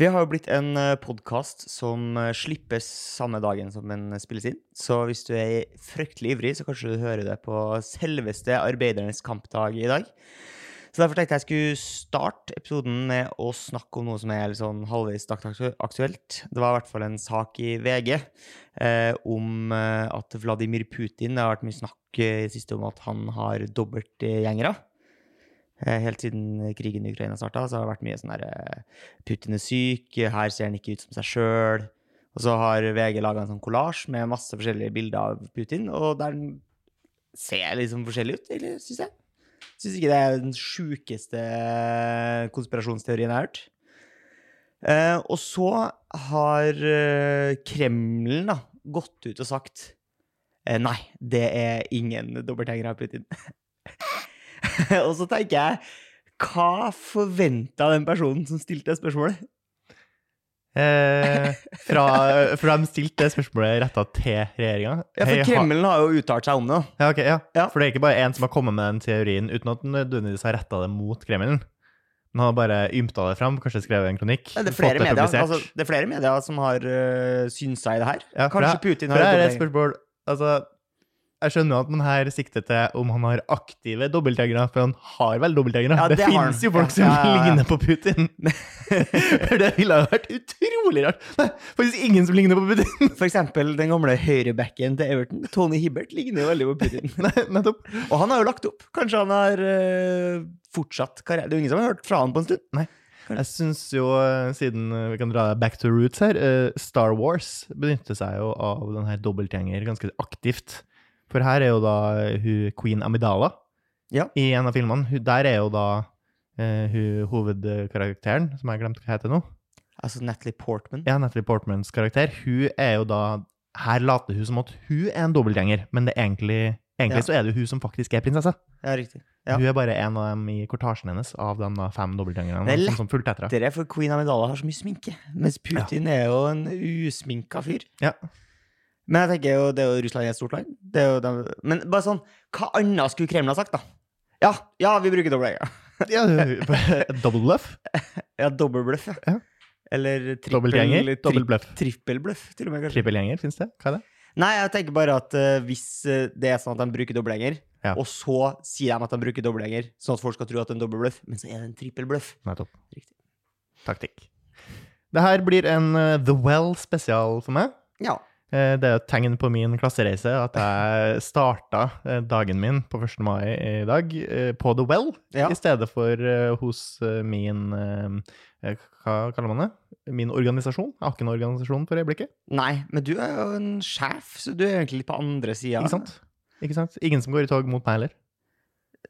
Vi har jo blitt en podkast som eh, slippes samme dagen som den spilles inn. Så hvis du er fryktelig ivrig, så kanskje du hører det på selveste arbeidernes kampdag i dag. Så derfor tenkte jeg skulle starte episoden med å snakke om noe som er sånn halvveis aktuelt. Det var i hvert fall en sak i VG eh, om eh, at Vladimir Putin Det har vært mye snakk i siste om at han har dobbeltgjengere. Eh, helt siden krigen i Ukraina starta, så har det vært mye sånn der Putin er syk, her ser han ikke ut som seg sjøl. Og så har VG laga en sånn kollasj med masse forskjellige bilder av Putin, og der ser liksom forskjellig ut, egentlig, syns jeg. Syns ikke det er den sjukeste konspirasjonsteorien jeg har hørt. Eh, og så har eh, Kreml gått ut og sagt eh, nei, det er ingen dobbelthengere av Putin. og så tenker jeg, hva forventa den personen som stilte det spørsmålet? Eh, fra, for de stilte det spørsmålet retta til regjeringa? Ja, for Kreml har jo uttalt seg om det. Ja, okay, ja. Ja. For det er ikke bare én som har kommet med den teorien uten at den nødvendigvis har retta det mot Kreml. Den har bare ymta det fram, kanskje skrevet en kronikk. Det er flere, medier, altså, det er flere medier som har uh, synsa i det her. Ja, Kanskje det- Putin For har det er et spørsmål Altså, jeg skjønner jo at man her sikter til om han har aktive dobbeltgjengere, for han har vel dobbeltgjengere? Ja, det det fins jo folk som ja, ja, ligner på Putin! For det ville vært utrolig rart. Nei, faktisk ingen som ligner på Putin! For eksempel den gamle høyrebacken til Everton, Tony Hibbert, ligner jo veldig på Putin. Nei, nettopp. Og han har jo lagt opp. Kanskje han har uh, fortsatt karriere Det er jo ingen som har hørt fra han på en stund. Nei. Jeg syns jo, eh, siden vi kan dra back to roots her, eh, Star Wars benytter seg jo av den her dobbeltgjenger ganske aktivt. For her er jo da hun queen Amidala Ja. i en av filmene. Hun, der er jo da uh, hun hovedkarakteren, som jeg glemte hva heter nå. Altså Natalie Portman. Ja, Natalie Portmans karakter. Hun er jo da Her later hun som at hun er en dobbeltgjenger, men det er egentlig, egentlig Ja. så er det hun som faktisk er prinsesse. Ja, riktig. Ja. Hun er bare en av dem i kortasjen hennes, av de da fem dobbeltgjengerne. Det er. Lettere, for Queen Amidala har så mye sminke. Mens Putin er jo en usminka fyr. Ja. Men jeg tenker jo, det er jo Russland er et stort land. Det er jo dem- men bare sånn, hva annet skulle Kreml ha sagt, da? Ja, ja, vi bruker dobbeltgjenger. Ja, double bluff. Ja, dobbeltbløff, ja. Ja. Eller trippel, tri-. Trippelbløff, til og med. Trippelgjenger, fins det? Hva er det? Nei, jeg tenker bare at uh, hvis eh, det er sånn at de bruker dobbeltgjenger, Ja. og så sier de at de bruker dobbeltgjenger, sånn at folk skal tro at det er en dobbeltbløff, men så er det en trippelbløff. Nettopp. Riktig. Taktikk. Det her blir en uh, The Well spesial for meg. Ja. Eh, Det er et tegn på min klassereise at jeg starta eh, dagen min på 1. mai i dag eh, på The Well, Ja. i stedet for hos min Hva kaller man det? Min organisasjon. Jeg har ikke en organisasjon for øyeblikket. Nei, men du er jo en sjef, så du er egentlig litt på andre sida. Ikke sant? Ikke sant? Ingen som går i tog mot meg heller.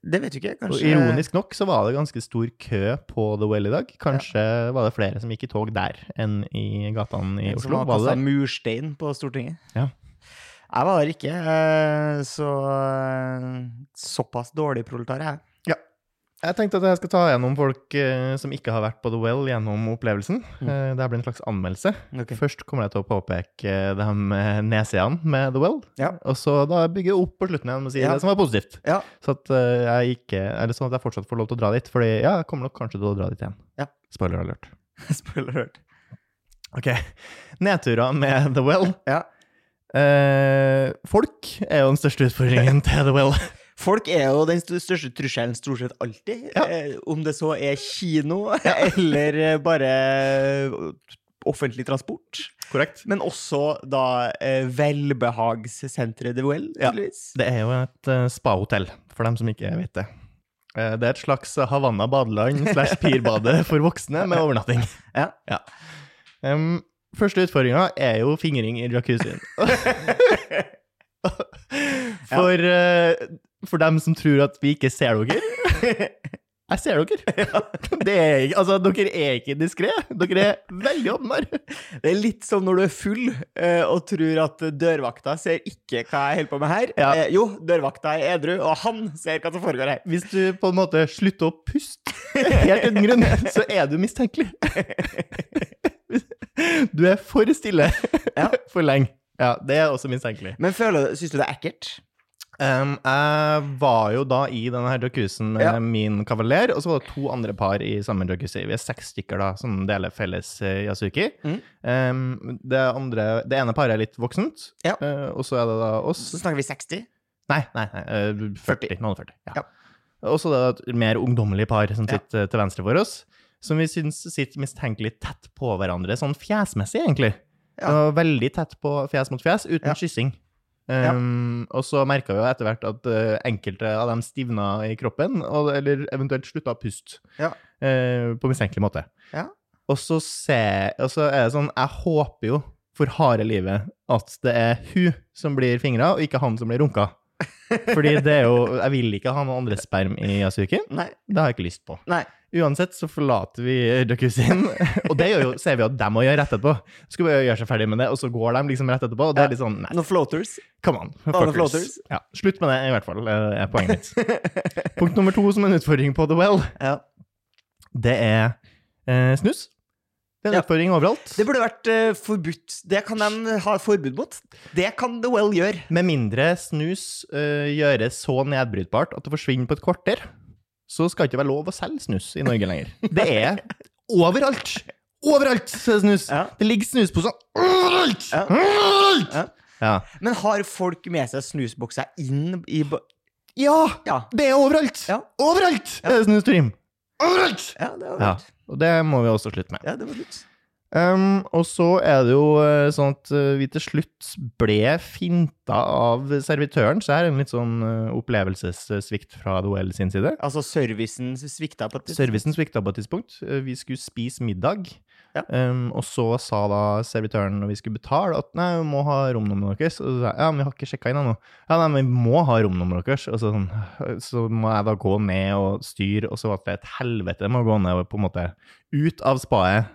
Det vet du ikke, Og kanskje. ironisk nok så var det ganske stor kø på The Well i dag. Kanskje var det flere som gikk i tog der enn i gatene i En Som Oslo. har Var det kasta murstein på Stortinget. Ja. Jeg var der ikke, eh, så eh, Såpass dårlig proletar er jeg. Jeg tenkte at jeg skal ta gjennom folk eh, som ikke har vært på The Well gjennom opplevelsen. Mm. Eh, det her blir en slags anmeldelse. Okay. Først kommer jeg til å påpeke eh, det her med nedsidene med The Well. Ja. Og så da bygge opp på slutten igjen å si Ja. det som var positivt. Ja. Så at eh, jeg ikke Eller sånn at jeg fortsatt får lov til å dra dit. Fordi ja, jeg kommer nok kanskje til å dra dit igjen. Ja. Spoiler alert. Spoiler alert. Ok. Nedturer med The Well. Ja. Eh, folk er jo den største utfordringen til The Well. Folk er jo den største trusselen stort sett alltid. Ja. Eh, om det så er kino eller eh, bare eh, offentlig transport. Korrekt. Men også da eh, velbehagssenteret The Well, Ja. Det er jo et uh, spahotell, for dem som ikke vet det. Det er et slags Havanna badeland slash pirbade for voksne med overnatting. Ja. Em, første utfordringa er jo fingring i jacuzzien. for, eh, for dem som tror at vi ikke ser dere. Jeg ser dere. Det er, altså, dere er ikke diskré. Dere er veldig åpenbare. Det er litt som når du er full uh, og tror at dørvakta ser ikke hva jeg holder på med her. Ja. Uh, jo, dørvakta er edru, og han ser hva som foregår her. Hvis du på en måte slutter å puste helt uten grunn, så er du mistenkelig. Du er for stille Ja. for lenge. Ja, det er også mistenkelig. Men føler, syns du det er ekkelt? Um, jeg var jo da i denne her jacuzzien med Ja. min kavaler, og så var det to andre par i samme jacuzzi. Vi er seks stykker da, som deler felles uh, yasuki. Mm. Um, det, andre, det ene paret er litt voksent, Ja. uh, og så er det da oss. Så snakker vi 60. Nei, nei, nei uh, 40. 40. Noen og 40. Ja. Ja. Og så er det et mer ungdommelig par som sitter eh, til venstre for oss, som vi syns sitter mistenkelig tett på hverandre, sånn fjesmessig, egentlig. Ja. Veldig tett på fjes mot fjes, uten Ja. Um, Og så merka vi jo etter hvert at uh, enkelte av dem stivna i kroppen, og, eller eventuelt slutta å puste Ja. uh, på mistenkelig måte. Ja. Og så, se, og så er det sånn Jeg håper jo for harde livet at det er hun som blir fingra, og ikke han som blir runka. Fordi det er jo Jeg vil ikke ha noen andre sperm i Yasuki. Det har jeg ikke lyst på. Nei. Uansett så forlater vi jacuzzien, og det jo, ser vi at de må gjøre rett etterpå. Skal bare gjøre seg ferdig med det, og så går de liksom rett etterpå. Og det er litt sånn Nei, Noen floaters. come on. Fuckers. floaters. Ja, slutt med det, i hvert fall, eh, er poenget mitt. Punkt nummer to som en utfordring på The Well, Ja. det er eh, snus. Det er en Ja. utfordring overalt. Det burde vært uh, forbudt. Det kan de ha forbud mot. Det kan The Well gjøre. Med mindre snus uh, gjøres så nedbrytbart at det forsvinner på et kvarter, så skal det ikke være lov å selge snus i Norge lenger. Det er overalt! Overalt er snus! Ja. Det ligger snusposer overalt! Ja. Overalt! Ja. Ja. Men har folk med seg snusbokser inn i ja! Ja. Det er overalt! Ja. Overalt er det! Overalt! Ja, det er Ja. Og det må vi også slutte med. Ja, det var lurt. Um, og så er det jo eh, sånn at eh, vi til slutt ble finta av servitøren, så her er en litt sånn eh, opplevelsessvikt fra The sin side. Altså, servicen svikta på et tidspunkt? Servicen svikta på et tidspunkt. Vi skulle spise middag, Ja. um, og så sa da servitøren når vi skulle betale, at nei, vi må ha romnummeret deres. Og så sa jeg ja, men vi har ikke sjekka inn ennå. Ja, nei, men vi må ha romnummeret deres. Og så, sånn, så må jeg da gå ned og styre, og så var det et helvete med å gå ned og på en måte ut av spaet.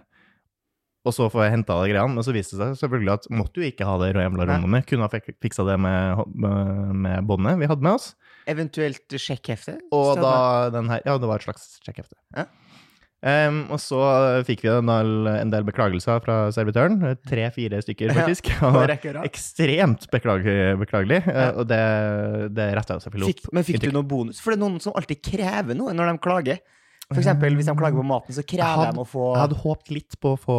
Og så får jeg henta alle greiene. Men så viste det seg selvfølgelig at måtte jo ikke ha det jævla romnummeret. Kunne ha fik- fiksa det med, med, med båndet vi hadde med oss. Eventuelt sjekkhefte. Og da den her Ja, det var et slags sjekkhefte. Ja. Um, og så fikk vi en del, en del beklagelser fra servitøren. Tre-fire stykker, faktisk. rad. ekstremt beklagelig. beklagelig. eh, Ja. Og det, det retta jo selvfølgelig Fikk, opp. men fikk du noen noe bonus? For det er noen som alltid krever noe når de klager. For eksempel hvis de klager på maten, så krever hadde- de å få Jeg hadde håpet litt på å få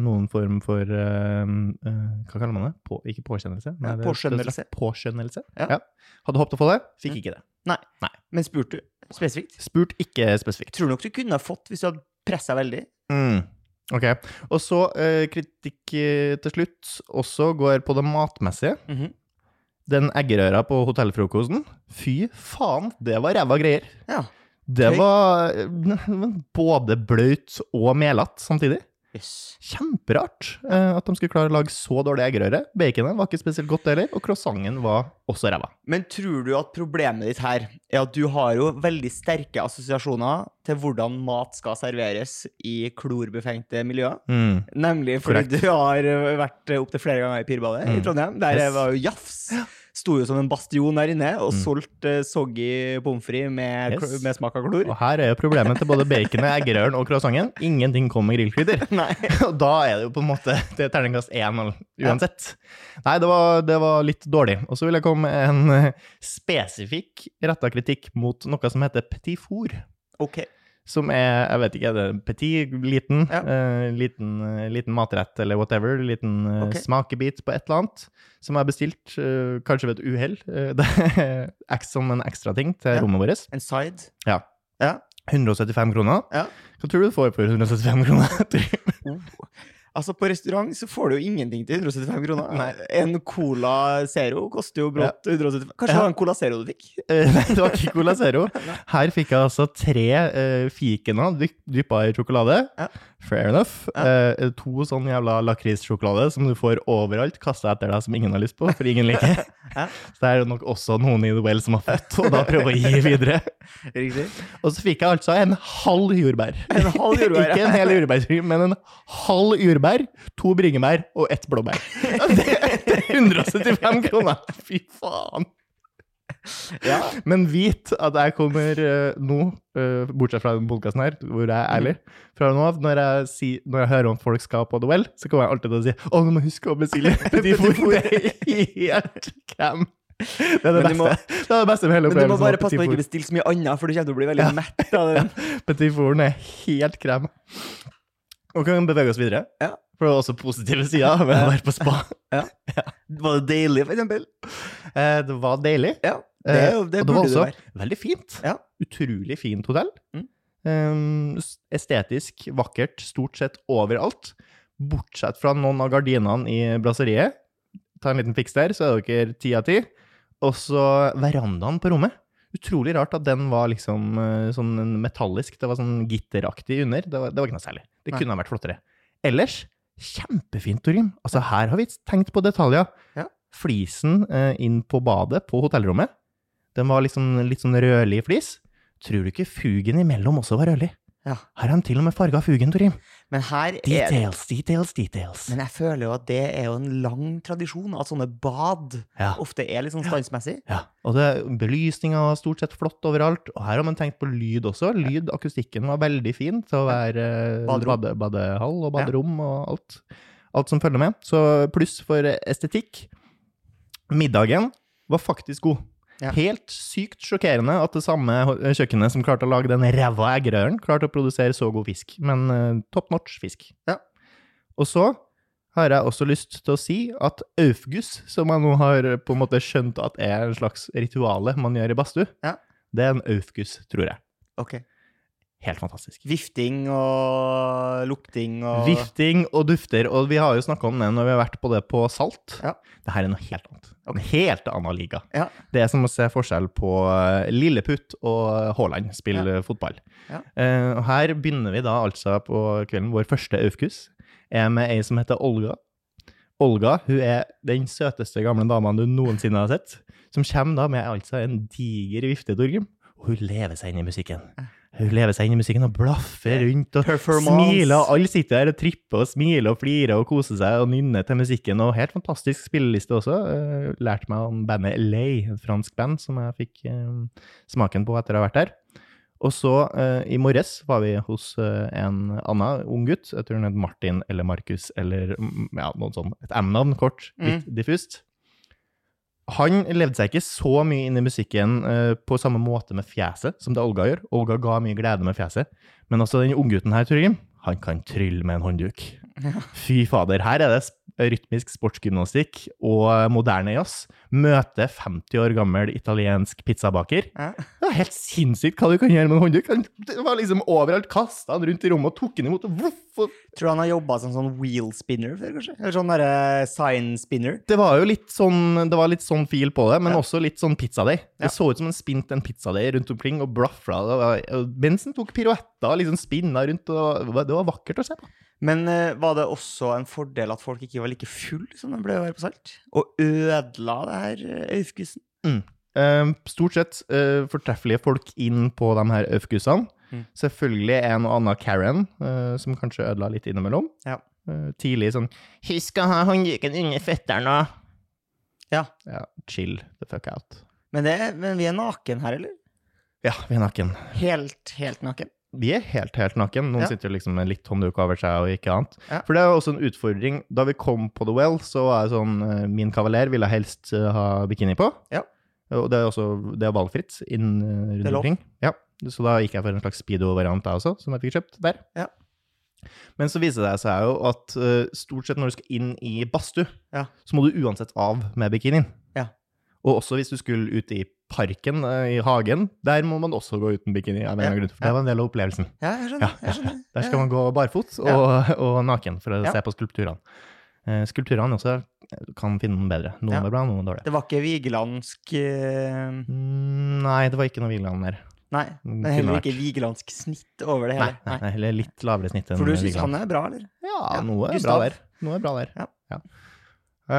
noen form for uh, uh, Hva kaller man det? På, ikke påkjennelse? Ja, påskjønnelse. Påskjønnelse. Ja. Ja. Hadde håpet å få det, fikk ikke det. Nei Men spurte du spesifikt? Spurt ikke spesifikt. Tror nok du kunne ha fått hvis du hadde pressa veldig. Mm. Ok. Og så uh, kritikk eh, til slutt også går på det matmessige. Mhm. Den eggerøra på hotellfrokosten, fy faen, det var ræva greier. Ja. Det var både blaut og melete samtidig. Yes. Kjemperart eh, at de skulle klare å lage så dårlig eggerøre. Baconet var ikke spesielt godt heller, og croissanten var også ræva. Men tror du at problemet ditt her er at du har jo veldig sterke assosiasjoner til hvordan mat skal serveres i klorbefengte miljøer? Mm. Nemlig fordi Correct. du har vært opptil flere ganger i Pirbadet i Mm. Trondheim. Der Yes. det var jo jafs. Sto jo som en bastion der inne og Mm. solgte soggy pommes frites med, Yes. med smak av klor. Og her er jo problemet til både baconet, eggerøren og croissanten. Ingenting kom med grillkrydder. Og da er det jo på en måte Det er terningkast én uansett. uansett. Nei, det var, det var litt dårlig. Og så vil jeg komme med en eh, spesifikk retta kritikk mot noe som heter petit four. Ok. Som er, jeg vet ikke, er det petit, liten, Ja. uh, liten, uh, liten matrett eller whatever, liten uh, okay. smakebit på et eller annet, som jeg har bestilt, kanskje ved et uhell. Som en ekstra ting til Ja. rommet vårt. En side. Ja. Ja. 175 kroner. Ja. Hva tror du du får for 175 kroner? Altså, på restaurant så får du jo ingenting til 175 kroner. Nei. En Cola Zero koster jo brått 175 Kanskje Ja. det var en Cola Zero du fikk? Eh, Nei, det var ikke Cola Zero. Her fikk jeg altså tre uh, fikener dyppa i sjokolade. Ja. Fair enough. Eh, to sånn jævla lakrissjokolade som du får overalt, kasta etter deg som ingen har lyst på, for ingen liker. Ja. Så det er nok også noen i The Well som har fått, og da prøver å gi videre. Riktig. Og så fikk jeg altså en halv jordbær. En halv jordbær. Ikke en hel jordbærtrym, men en halv jordbær, to bringebær og ett blåbær. Det, det er 175 kroner! Fy faen! Ja. Men vit at jeg kommer eh, nå, eh, bortsett fra denne podkasten her, hvor jeg er ærlig Fra nå av, når jeg, si, når jeg hører om folk skal på The Well, så kommer jeg alltid til å si Å, du må huske å bestille Petit Four. Det er helt krem. Det er det, beste. må- det er det beste med hele Men du må bare passe på å ikke bestille så mye annet, for du kommer til å bli veldig mett av den. Four. Petit Fouren er helt krem. Og kan bevege oss videre? Ja. For det var også positive sider ved å være på spa. Var det deilig, for eksempel? Eh, Det var deilig. Ja. Det, Eh, det og det var burde det være. veldig fint. Ja. Utrolig fint hotell. Mm. Um, estetisk, vakkert, stort sett overalt. Bortsett fra noen av gardinene i brasseriet. Ta en liten fiks der, så er dere ti av ti. Og så verandaen på rommet. Utrolig rart at den var liksom eh, sånn metallisk. Det var sånn gitteraktig under. Det var, det var ikke noe særlig. Det Nei. kunne ha vært flottere. Ellers, kjempefint, Torgrim. Altså, her har vi tenkt på detaljer. Ja. Flisen eh, inn på badet på hotellrommet, den var liksom litt sånn rødlig flis. Tror du ikke fugen imellom også var rødlig? Ja. Her har de til og med farga fugen, Torim. Men her er Details, details, details. Men jeg føler jo at det er jo en lang tradisjon, at sånne bad Ja. ofte er litt sånn standsmessig. Ja, og det, belysninga var stort sett flott overalt. Og her har man tenkt på lyd også. Lyd, akustikken var veldig fin til å være eh, bade, badehall og baderom og alt. Alt som følger med. Så pluss for estetikk. Middagen var faktisk god. Ja. Helt sykt sjokkerende at det samme kjøkkenet som klarte å lage den ræva eggerøren, klarte å produsere så god fisk. Men uh, top notch fisk. Ja. Og så har jeg også lyst til å si at Aufgus, som jeg nå har på en måte skjønt at er en slags rituale man gjør i badstue, Ja. det er en Aufgus, tror jeg. Ok. Helt fantastisk. Vifting og lukting og Vifting og dufter, og vi har jo snakka om det når vi har vært på det på Salt. Ja. Det her er noe helt annet. En helt annen liga. Ja. Det er som å se forskjell på eh, Lilleputt og Haaland spille fotball. Ja. Uh, her begynner vi da altså på kvelden. Vår første Aufkus er med ei som heter Olga. Olga hun er den søteste gamle dama du noensinne har sett. Som kommer da med altså en diger vifte, Torgrim. Og hun lever seg inn i musikken. Hun lever seg inn i musikken og blaffer rundt og smiler. og Alle sitter der og tripper og smiler og flirer og koser seg og nynner til musikken. Og helt fantastisk spilleliste også. Uh, lærte meg om bandet Lay, et fransk band som jeg fikk eh, smaken på etter å ha vært der. Og så eh, i morges var vi hos eh, en annen ung gutt. Jeg tror han het Martin eller Markus eller mm, ja, noe sånt. Et M-navn, kort, litt diffust. Han levde seg ikke så mye inn i musikken uh, på samme måte med fjeset som det Olga gjør. Olga ga mye glede med fjeset. Men også den unggutten her, Torgrim, han kan trylle med en håndduk. Fy fader, her er det rytmisk sportsgymnastikk og moderne jazz. Møte 50 år gammel italiensk pizzabaker. Ja. Det er helt sinnssykt hva du kan gjøre med en håndduk. Han- Det var liksom overalt, kasta han rundt i rommet og tok den imot. og Tror du han har jobba som sånn wheel spinner før, kanskje? Eller sånn derre sign spinner? Det var jo litt sånn, det var litt sånn fil på det, men Ja. også litt sånn pizzadeig. Ja. Det så ut som han spinte en pizzadeig rundt omkring, og blafra. Den tok piruetter og liksom spinna rundt, og det var, vakkert å se på. Men uh, var det også en fordel at folk ikke var like full som de ble å være på Salt? Og ødela det her eh, Mm. Uh, stort sett uh, fortreffelige folk inn på de her Aufgussene. Mm. Selvfølgelig en og annen Karen, som kanskje ødela litt innimellom. Ja. Tidlig sånn 'Husk å ha håndduken under føttene'. Ja. Ja, chill the fuck out. Men, det, men vi er naken her, eller? Ja, vi er naken. Helt, helt naken? Vi er helt, helt naken. Noen Ja. sitter liksom med litt håndduk over seg og ikke annet. Ja. For det er jo også en utfordring. Da vi kom på The Well, så var jeg sånn eh, Min kavaler ville helst eh, ha bikini på. Ja. Og det er også det er valgfritt inn eh, Det rundt omkring. Ja. Så da gikk jeg for en slags speedo-variant jeg også, som jeg fikk kjøpt der. Ja. Men så viser det seg jo at stort sett når du skal inn i badstue, Ja. så må du uansett av med bikinien. Ja. Og også hvis du skulle ut i parken, eh, i hagen, der må man også gå uten bikini. av en eller grunn, For det var en del av opplevelsen. Ja, jeg skjønner. Ja, jeg skjønner. Der skal man gå barfot og, og naken for å Ja. se på skulpturene. Eh, skulpturene også kan finne noen bedre. Noen Ja. er bra, noen er dårlige. Det var ikke vigelandsk eh, Mm, nei, det var ikke noe Vigeland der. Nei, men heller ikke vigelandsk snitt over det Nei, hele. nei, nei, eller litt lavere snitt enn For du syns han er bra, eller? Ja, Ja, noe er bra der. Noe er bra der. Ja.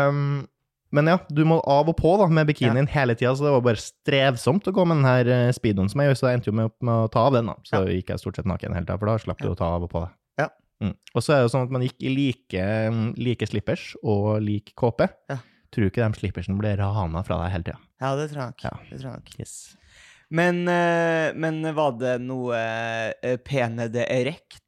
Um, men ja, du må av og på da, med bikinien hele tida, så det var bare strevsomt å gå med den her eh, speedoen som jeg gjør, så jeg endte jo med, med å ta av den, da. Så gikk jeg stort sett naken hele tida, for da slapp du Ja. å ta av og på det. Ja. Mm. Og så er det jo sånn at man gikk i like, like slippers og lik kåpe. Ja. Tror ikke de slippersene ble rana fra deg hele tida? Ja, det tror jeg nok. Ja. Det tror jeg nok. Yes. Men, eh, men var det noe uh, pene det erekt?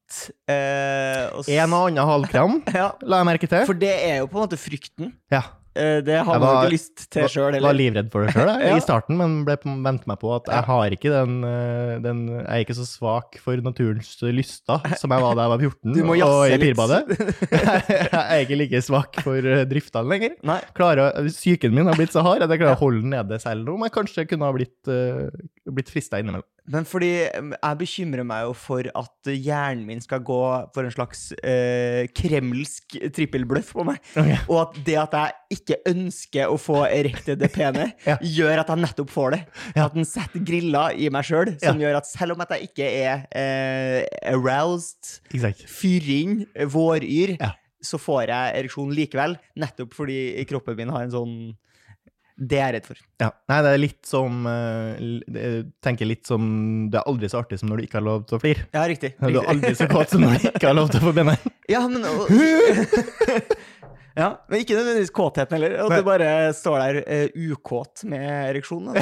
Eh, En og annen halvkram, Ja, la jeg merke til. for det er jo på en måte frykten. Ja. Eh, det har Jeg man ikke lyst til sjøl Var livredd for det sjøl Ja. i starten, men ble på- meg på at jeg har ikke den, eh, den Jeg er ikke så svak for naturens lyster som jeg var da jeg var 14 Du må og i pirbadet. jeg er ikke like svak for eh, driftene lenger. Klarer, psyken min har blitt så hard at jeg klarer å holde den nede selv om jeg kanskje kunne ha blitt, blitt frista innimellom. Men fordi mm, jeg bekymrer meg jo for at hjernen min skal gå for en slags eh, kremlsk trippelbløff på meg. Okay. Og at det at jeg ikke ønsker å få erekte depene, Ja. gjør at jeg nettopp får det. Ja. At den setter griller i meg sjøl, som gjør at selv om at jeg ikke er eh, aroused, exactly. fyring, våryr, Ja. så får jeg ereksjon likevel. Nettopp fordi kroppen min har en sånn Det er jeg redd for. Ja. Nei, det er litt som eh, Jeg tenker litt som Det er aldri så artig som når du ikke har lov til å flire. Ja, riktig. Du er aldri så kåt som når du ikke har lov til å få benner. Ja, men Ja, men ikke nødvendigvis kåtheten heller. At du bare står der uh, ukåt med ereksjon.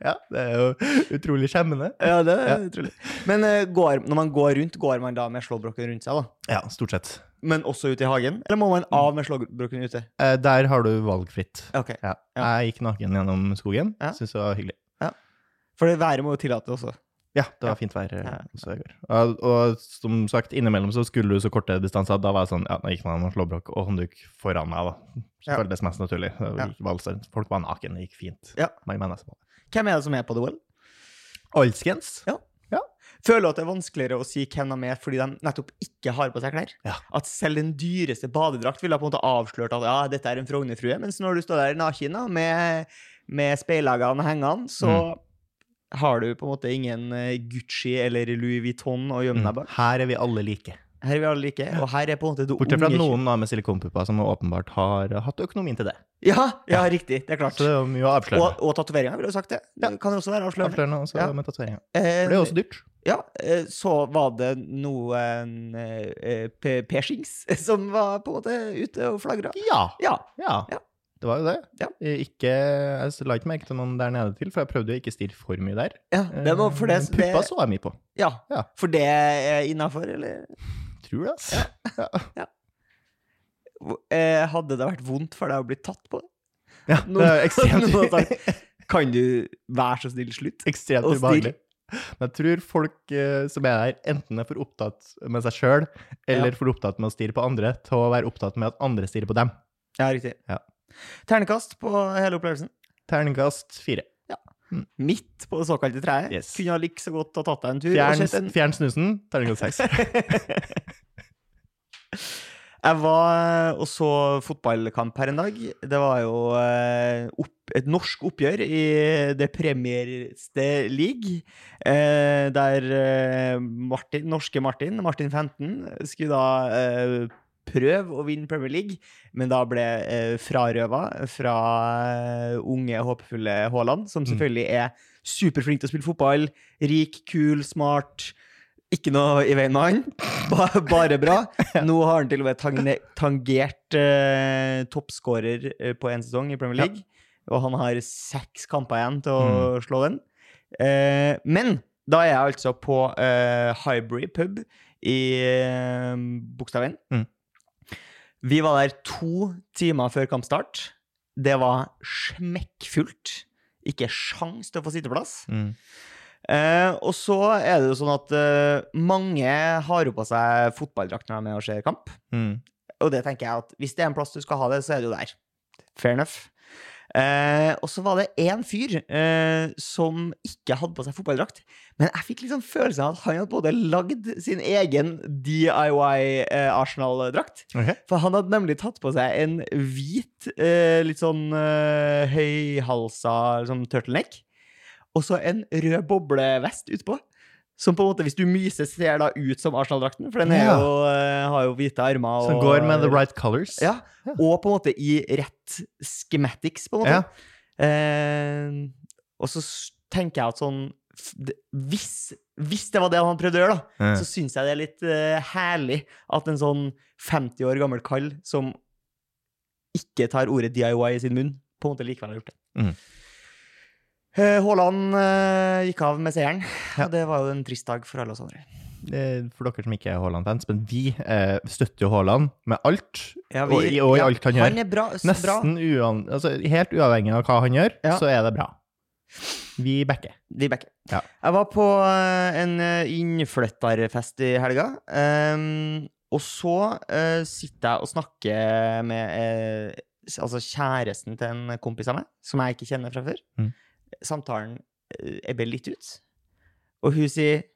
Ja, det er jo utrolig skjemmende. Ja, det er Ja. utrolig. Men uh, går, når man går rundt, går man da med slåbroken rundt seg, da? Ja, stort sett. Men også ute i hagen? Eller må man av med slåbroken ute? Eh, der har du valgfritt. Okay. Ja. Ja. Jeg gikk naken gjennom skogen. Ja. Syns det var hyggelig. For det været må jo tillate også. Ja, det var Ja. fint vær eh, Ja. også i går. Og, og som sagt, innimellom så skulle du så korte distanser. Da var jeg sånn, ja, nå gikk man med slåbrok og håndduk foran meg, da. Ja. Føltes mest naturlig. Ja. Folk var naken, det gikk fint. Ja. Hvem er det som er på The Well? Alskens? Føler at det er vanskeligere å si hvem de er fordi de nettopp ikke har på seg klær? Ja. At selv den dyreste badedrakt ville på en måte avslørt at ja, dette er en Frognerfrue, mens når du står der naken med, med speileggene hengende, så Mm. har du på en måte ingen eh, Gucci eller Louis Vuitton å gjemme deg Mm. bak. Her er vi alle like. Her er vi alle like, og her er på en måte det Bortsett fra noen da med silikonpupper som åpenbart har hatt økonomien til det. Ja, ja, riktig. Det er klart. Så det er jo mye å avsløre. Og, og tatoveringer, ville du sagt det? Ja. Det kan jo også være avslørende. Avslørende også Ja. med tatoveringer. Eh, For det er også dyrt. Ja, eh, så var det noen eh, pe- som var på en måte ute og flagra. Ja. Ja. Ja. Ja. Det var jo det. Ja. Eh, Ikke, jeg la ikke merke til noen der nede til, for jeg prøvde jo ikke å stirre for mye der. ja det var for det, Eh, Puppa så jeg mye på. ja, Ja. for det er innafor, eller? Tror det, altså. Ja. hadde det vært vondt for deg å bli tatt på det? Ja, det er ekstremt, Noen Kan du være så snill slutt? ekstremt ubehagelig. Men jeg tror folk eh, som er der, enten er for opptatt med seg sjøl, eller Ja. for opptatt med å stirre på andre, til å være opptatt med at andre stirrer på dem. Ja, riktig. Ja. Ternekast på hele opplevelsen. Terningkast fire. Midt på det såkalte treet. Yes. Kunne ha like så godt ha tatt deg en tur. Fjern, en fjern snusen. Terningkast seks. Jeg var og så fotballkamp her en dag. Det var jo eh, opp, et norsk oppgjør i det premierste league. Eh, der eh, Martin, norske Martin, Martin 15, skulle da eh, prøve å vinne Premier League, men da ble eh, frarøva fra eh, unge, håpefulle Haaland, som Mm. selvfølgelig er superflink til å spille fotball. Rik, kul, smart. Ikke noe i veien med han. Ba- Bare bra. Nå har han til og med tangert uh, toppskårer eh, på én sesong i Premier Ja. League. Og han har seks kamper igjen til å slå den. Uh, men da er jeg altså på uh, Highbury pub i uh, Bogstadveien. Mm. Vi var der to timer før kampstart. Det var smekkfullt. Ikke sjans til å få sitteplass. Mm. Eh, og så er det jo sånn at eh, mange har jo på seg fotballdrakt når de er med og ser kamp. Mm. Og det tenker jeg at hvis det er en plass du skal ha det, så er det jo der. Fair enough. Eh, og så var det én fyr eh, som ikke hadde på seg fotballdrakt. Men jeg fikk liksom følelsen av at han hadde både lagd sin egen DIY eh. Okay. For han hadde nemlig tatt på seg en hvit, eh, litt sånn høyhalsa sånn turtleneck. Og så en rød boblevest utpå. Som på en måte, hvis du myser, ser da ut som Arsenal-drakten. For den er Ja. jo, eh, har jo hvite armer. Som går med the right colors. Ja, Ja. og på en måte i rett schematics, på en måte. Ja. Eh, og så tenker jeg at sånn hvis, hvis det var det han prøvde å gjøre, da, så syns jeg det er litt uh, herlig at en sånn 50 år gammel kall som ikke tar ordet DIY i sin munn, på en måte likevel har gjort det. Mhm. Eh, Haaland eh, gikk av med seieren. Og Det var jo en trist dag for alle oss andre. eh, for dere som ikke er Haaland-fans, men vi eh, støtter jo Haaland med alt. Ja, Og i- og i alt han gjør. Han er bra. Nesten uan, altså, helt uavhengig av hva han gjør, Ja. så er det bra. Vi backer. Vi backer. Ja. Jeg var på en innflytterfest i helga. Um, og så uh, sitter jeg og snakker med uh, altså kjæresten til en kompis av meg, som jeg ikke kjenner fra før. Mm. Samtalen eh, ebber litt ut, og hun sier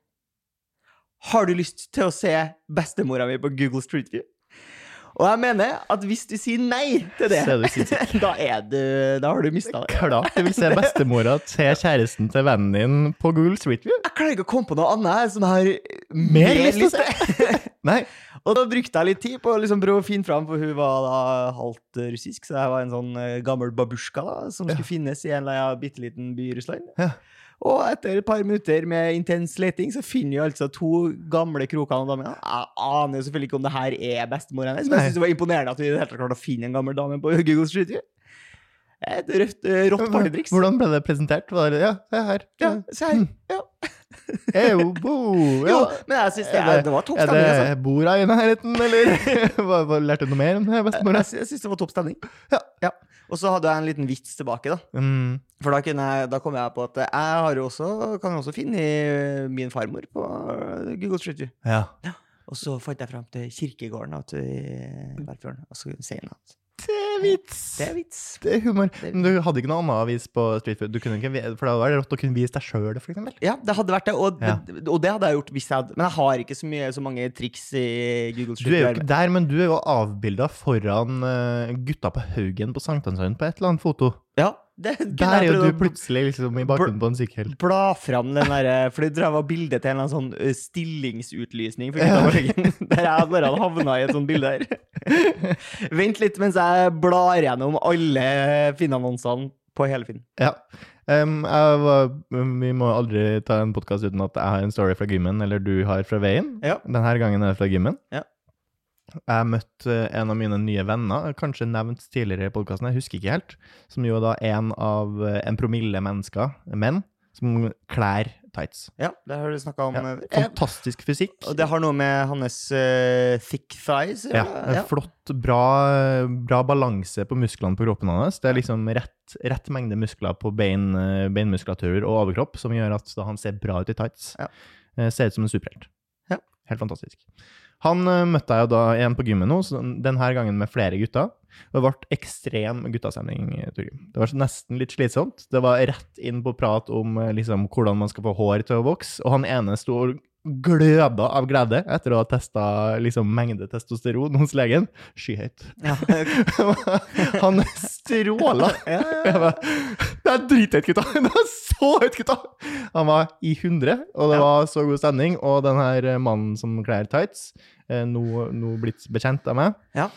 Har du lyst til å se bestemora mi på Google Street View? Og jeg mener at hvis du sier nei til det, er da, er du, da har du mista det. Klart du vil se bestemora til kjæresten til vennen din på Google Street View. Jeg klarer ikke å komme på noe annet jeg har Mer lyst til å se. Nei. Og da brukte jeg litt tid på å liksom prøve å finne fram, for hun var da halvt russisk, så jeg var en sånn eh, gammel babusjka da, som skulle finnes i en eller annen bitte liten by i Russland. Ja. Og etter et par minutter med intens leting, så finner vi altså to gamle kroker og damer. Jeg aner jo selvfølgelig ikke om det her er bestemor hennes, men jeg synes det var imponerende at vi helt klarte å finne en gammel dame på Google Street View. Et rødt, eh, rått partytriks. Hvordan ble det presentert? Var det, ja, se her. Ja, se her. Ja. Eyo, bo, Jo, men jeg synes det, Er det- var topp Er det altså. borda i nærheten, eller? Lærte du noe mer om det? Jeg, jeg syns det var topp stemning. Ja. Og så hadde jeg en liten vits tilbake, da. Mm. For da, jeg, da kom jeg på at jeg har jo også, kan jo også finne min farmor på Google Street View. Ja. Og så fant jeg fram til kirkegården da, til Velfjorden, og så sier han at vits! det er vits. Det er humor. Men du hadde ikke noe annet avis på Street Food? Ikke, for det hadde vært rått å kunne vise deg sjøl, eksempel. Ja, det hadde vært det, og, Ja. og det hadde jeg gjort hvis jeg hadde Men jeg har ikke så, mye, så mange triks i Google Du er jo ikke der, men du er jo avbilda foran eh, gutta på Haugen på Sankthanshaugen på et eller annet foto. Ja, det Der er jo du plutselig liksom i bakgrunnen på en sykkel. bla fram den derre For det jeg var bildet til en eller annen sånn stillingsutlysning. For gutta på Haugen, der jeg bare hadde havna i et sånt bilde her. Vent litt mens jeg blar gjennom alle Finn-annonsene på hele Finn. Ja. Um, var, vi må aldri ta en podkast uten at jeg har en story fra gymmen, eller du har fra veien. Ja. Denne gangen er det fra gymmen. Ja. Jeg møtte en av mine nye venner, kanskje nevnt tidligere i podkasten, jeg husker ikke helt, som jo er da en av eh, en promille mennesker, menn, som klær tights. Ja, det har du snakka om. Ja. eh, Fantastisk fysikk. Og det har noe med hans uh, thick thighs Ja, ja. flott, bra, bra balanse på musklene på kroppen hans. Det er liksom rett, rett mengde muskler på bein, beinmuskulaturer beinmuskulatur og overkropp som gjør at han ser bra ut i tights. Ja. Eh, Ser ut som en superhelt. Ja. Helt fantastisk. Han eh, møtte jeg jo da igjen på gymmet nå, denne gangen med flere gutter. Det ble ekstrem guttastemning. Det var nesten litt slitsomt. Det var rett inn på prat om eh, liksom, hvordan man skal få hår til å vokse, og han ene sto og gløda av glede etter å ha testa liksom, mengde testosteron hos legen. Skyhøyt. Ja. Han stråla! Jeg bare, Det er drithøyt, gutta! Det er så høyt, gutta! Han var i 100, og det var så god stemning. Og den her eh, mannen som kler tights, nå, nå blitt bekjent av meg, Ja.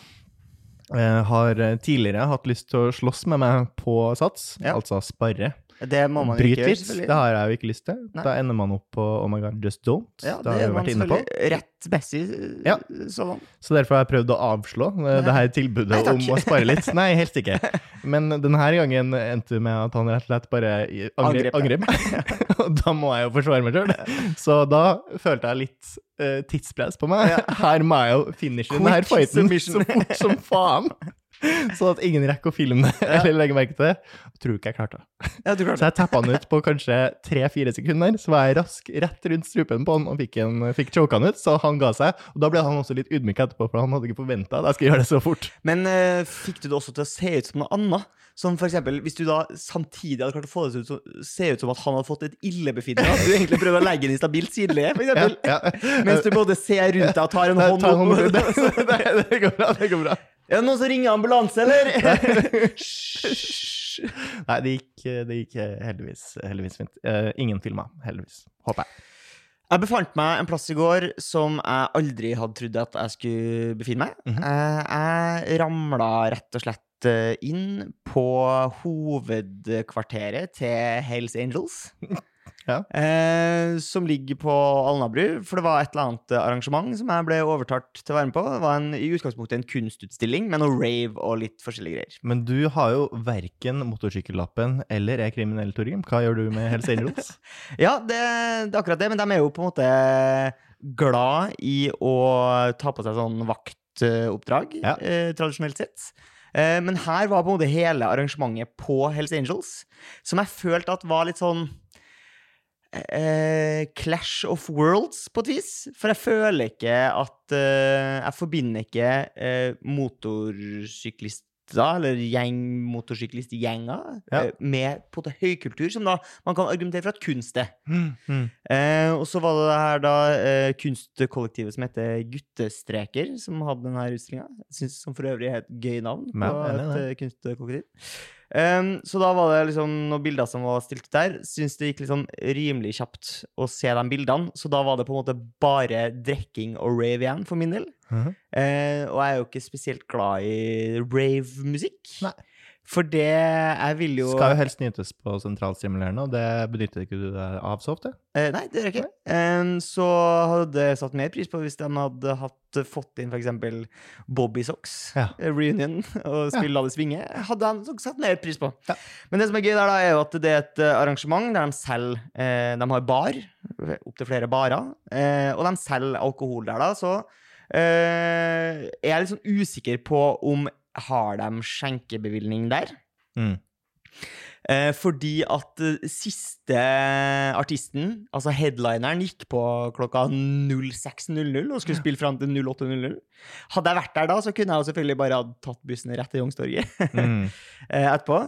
eh, har eh, tidligere hatt lyst til å slåss med meg på sats, Ja. altså sparre. Det må man Bryt ikke gjøre. Det har jeg jo ikke lyst til. Nei. Da ender man opp på Oh my god, just don't. Ja, det det har man vært inne på. selvfølgelig rett Bessie Ja. sånn. Så derfor har jeg prøvd å avslå Nei. det her tilbudet Nei, om å spare litt. Nei, helst ikke. Men denne gangen endte det med at han rett og slett bare angrep, Angrep, angrep. Og da må jeg jo forsvare meg sjøl. Så da følte jeg litt uh, tidspress på meg. Her må jeg jo finishe denne fighten så fort som faen. Sånn at ingen rekker å filme det eller legge merke til det. Jeg tror ikke jeg klarte det. Ja, klarte Så jeg tappa han ut på kanskje tre-fire sekunder. Så var jeg rask rett rundt strupen på han og fikk, en, fikk choka han ut, så han ga seg. Og da ble han også litt ydmyk etterpå, for han hadde ikke forventa at jeg skulle gjøre det så fort. Men uh, fikk du det også til å se ut som noe annet? Som for eksempel, hvis du da samtidig hadde klart å få det ut å se ut som at han hadde fått et illebefinnende, at du egentlig prøvde å legge den i stabilt sideleie, f.eks. Ja, ja. Mens du både ser rundt deg og tar en hånd hånd opp. det, det, det går bra, det går bra. Er det noen som ringer ambulanse, eller? Nei, det gikk, det gikk heldigvis, heldigvis fint. Uh, ingen filma, heldigvis. Håper jeg. Jeg befant meg en plass i går som jeg aldri hadde trodd at jeg skulle befinne meg. Mm -hmm. Jeg ramla rett og slett eh, inn på hovedkvarteret til Hells Angels. Ja. Eh, som ligger på Alnabru. For det var et eller annet arrangement som jeg ble overtalt til å være med på. Det var en, i utgangspunktet en kunstutstilling med noe rave og litt forskjellige greier. Men du har jo verken motorsykkellappen eller er kriminell, Torgrim. Hva gjør du med Hells Angels? Ja, det, det er akkurat det, men de er jo på en måte glad i å ta på seg sånn vaktoppdrag, Ja. eh, tradisjonelt sett. Eh, men her var på en måte hele arrangementet på Hells Angels, som jeg følte at var litt sånn eh, Clash of Worlds, på et vis. For jeg føler ikke at eh, Jeg forbinder ikke eh, motorsyklister, eller gjeng, motorsyklistgjenger, Ja. eh, med på det høykultur, som da man kan argumentere for at kunst er. Mm, mm. Eh, og så var det det her da eh, kunstkollektivet som heter Guttestreker, som hadde denne utstillinga. Som for øvrig er et gøy navn på et eh, kunstkollektiv. Um, så da var det liksom noen bilder som var stilt der. Syns det gikk liksom rimelig kjapt å se de bildene. Så da var det på en måte bare drikking og rave igjen, for min del. Mhm. uh, og jeg er jo ikke spesielt glad i rave-musikk. Nei. For det Jeg vil jo Skal jo helst nytes på sentralstimulerende, og det benytter ikke du deg av så ofte. Eh, nei, det gjør jeg ikke. Em, så hadde jeg satt mer pris på hvis de hadde hatt, fått inn f.eks. Bobby Socks, Ja. eh, reunion, og spille La det svinge. Hadde han satt mer pris på. Ja. Men det som er gøy der, da, er jo at det er et eh, arrangement der de selger eh, De har bar, opptil flere barer, eh, og de selger alkohol der, da. Så eh, er jeg litt sånn usikker på om har de skjenkebevilgning der. Mm. Eh, fordi at eh, siste artisten, altså headlineren, gikk på klokka 06.00 og skulle spille fram til 08.00. Hadde jeg vært der da, så kunne jeg jo selvfølgelig bare ha tatt bussen rett til Youngstorget Mm. eh, etterpå.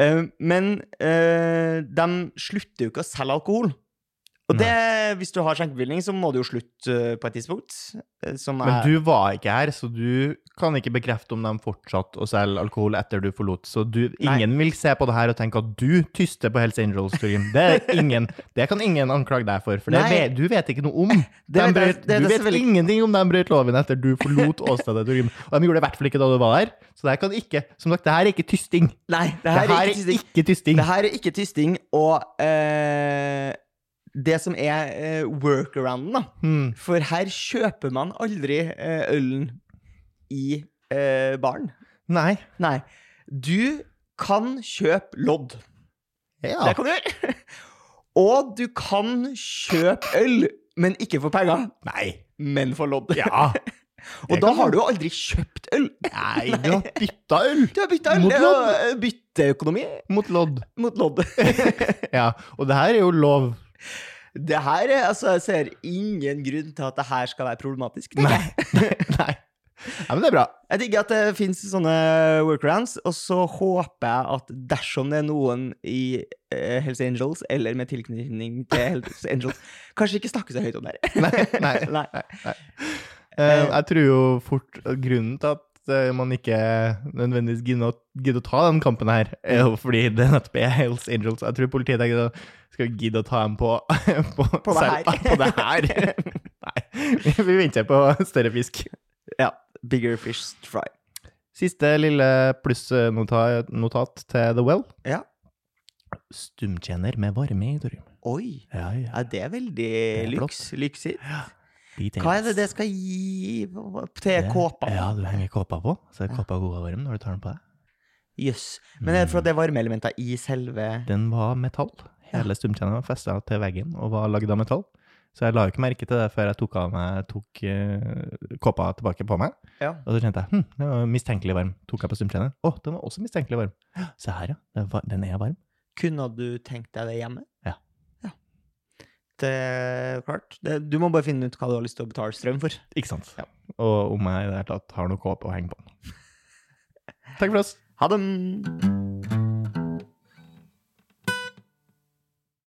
Eh, men eh, de slutter jo ikke å selge alkohol. Og det, hvis du har skjenkebevilling, så må du jo slutte eh, på et tidspunkt. eh, Men du var ikke her, så du kan ikke bekrefte om de fortsatte å selge alkohol etter du forlot. Så du, ingen vil se på det her og tenke at du tyster på Hells Angels, Torgrim. Det, ingen, det kan ingen anklage deg for, for det vet, du vet ikke noe om. Det brøt, det er du vet ingenting om de brøt loven etter du forlot åstedet, Torgrim. Og de gjorde det i hvert fall ikke da du var der. Så det her kan ikke Som sagt, det her er ikke tysting. Nei, det Det her er ikke tysting. Det her er ikke tysting, og eh, det som er eh, workarounden, da Mm. For her kjøper man aldri eh, ølen i eh, baren. Nei. Nei. Du kan kjøpe lodd. Ja. Det kan du gjøre. Og du kan kjøpe øl, men ikke for penger, Nei. men for lodd. Ja. Og da har du. jo aldri kjøpt øl. Nei, du har bytta øl Du har bytta øl. Mot lodd. eh, Bytteøkonomi mot lodd. mot lodd. Ja, og det her er jo lov. Det her er, altså, Jeg ser ingen grunn til at det her skal være problematisk. Nei. Nei. Ja, men det er bra. Jeg digger at det fins sånne workarounds, og så håper jeg at dersom det er noen i uh, Hells Angels, eller med tilknytning til Hells Angels, kanskje ikke snakke så høyt om det her. Nei, nei, Nei. Uh, jeg tror jo fort grunnen til at eh, man ikke nødvendigvis gidder å, ta den kampen her, er jo fordi det nettopp er Hells Angels. Jeg tror politiet tenker at skal vi gidde å ta dem på På, På det her. På det her. Nei, vi, venter på større fisk. Ja. Bigger fish fry. Siste lille plussnotat til The Well. Ja. Stumtjener med varme i, Torgrim. Oi. Ja, ja. Ja, det er veldig lyks. Lyksig. Details. Hva er det det skal gi til kåpa? Ja, du henger kåpa på, så er kåpa god og varm når du tar den på deg. Jøss. Men er det for at det er varmeelementer i selve Den var metall. Hele stumtjeneren var festa til veggen og var lagd av metall. Så jeg la jo ikke merke til det før jeg tok av meg tok uh, kåpa tilbake på meg. Ja. Og så kjente jeg hm, den var mistenkelig varm. Tok jeg på stumtjeneren. Å, den var også mistenkelig varm. Se her, ja. Den, var, den er varm. Kunne du tenkt deg det hjemme? Ja. Ja. Er klart. Det, du må bare finne ut hva du har lyst til å betale strøm for. Ikke sant? Ja. Og om jeg i det hele tatt har noe håp å henge på. Takk for oss. Ha det!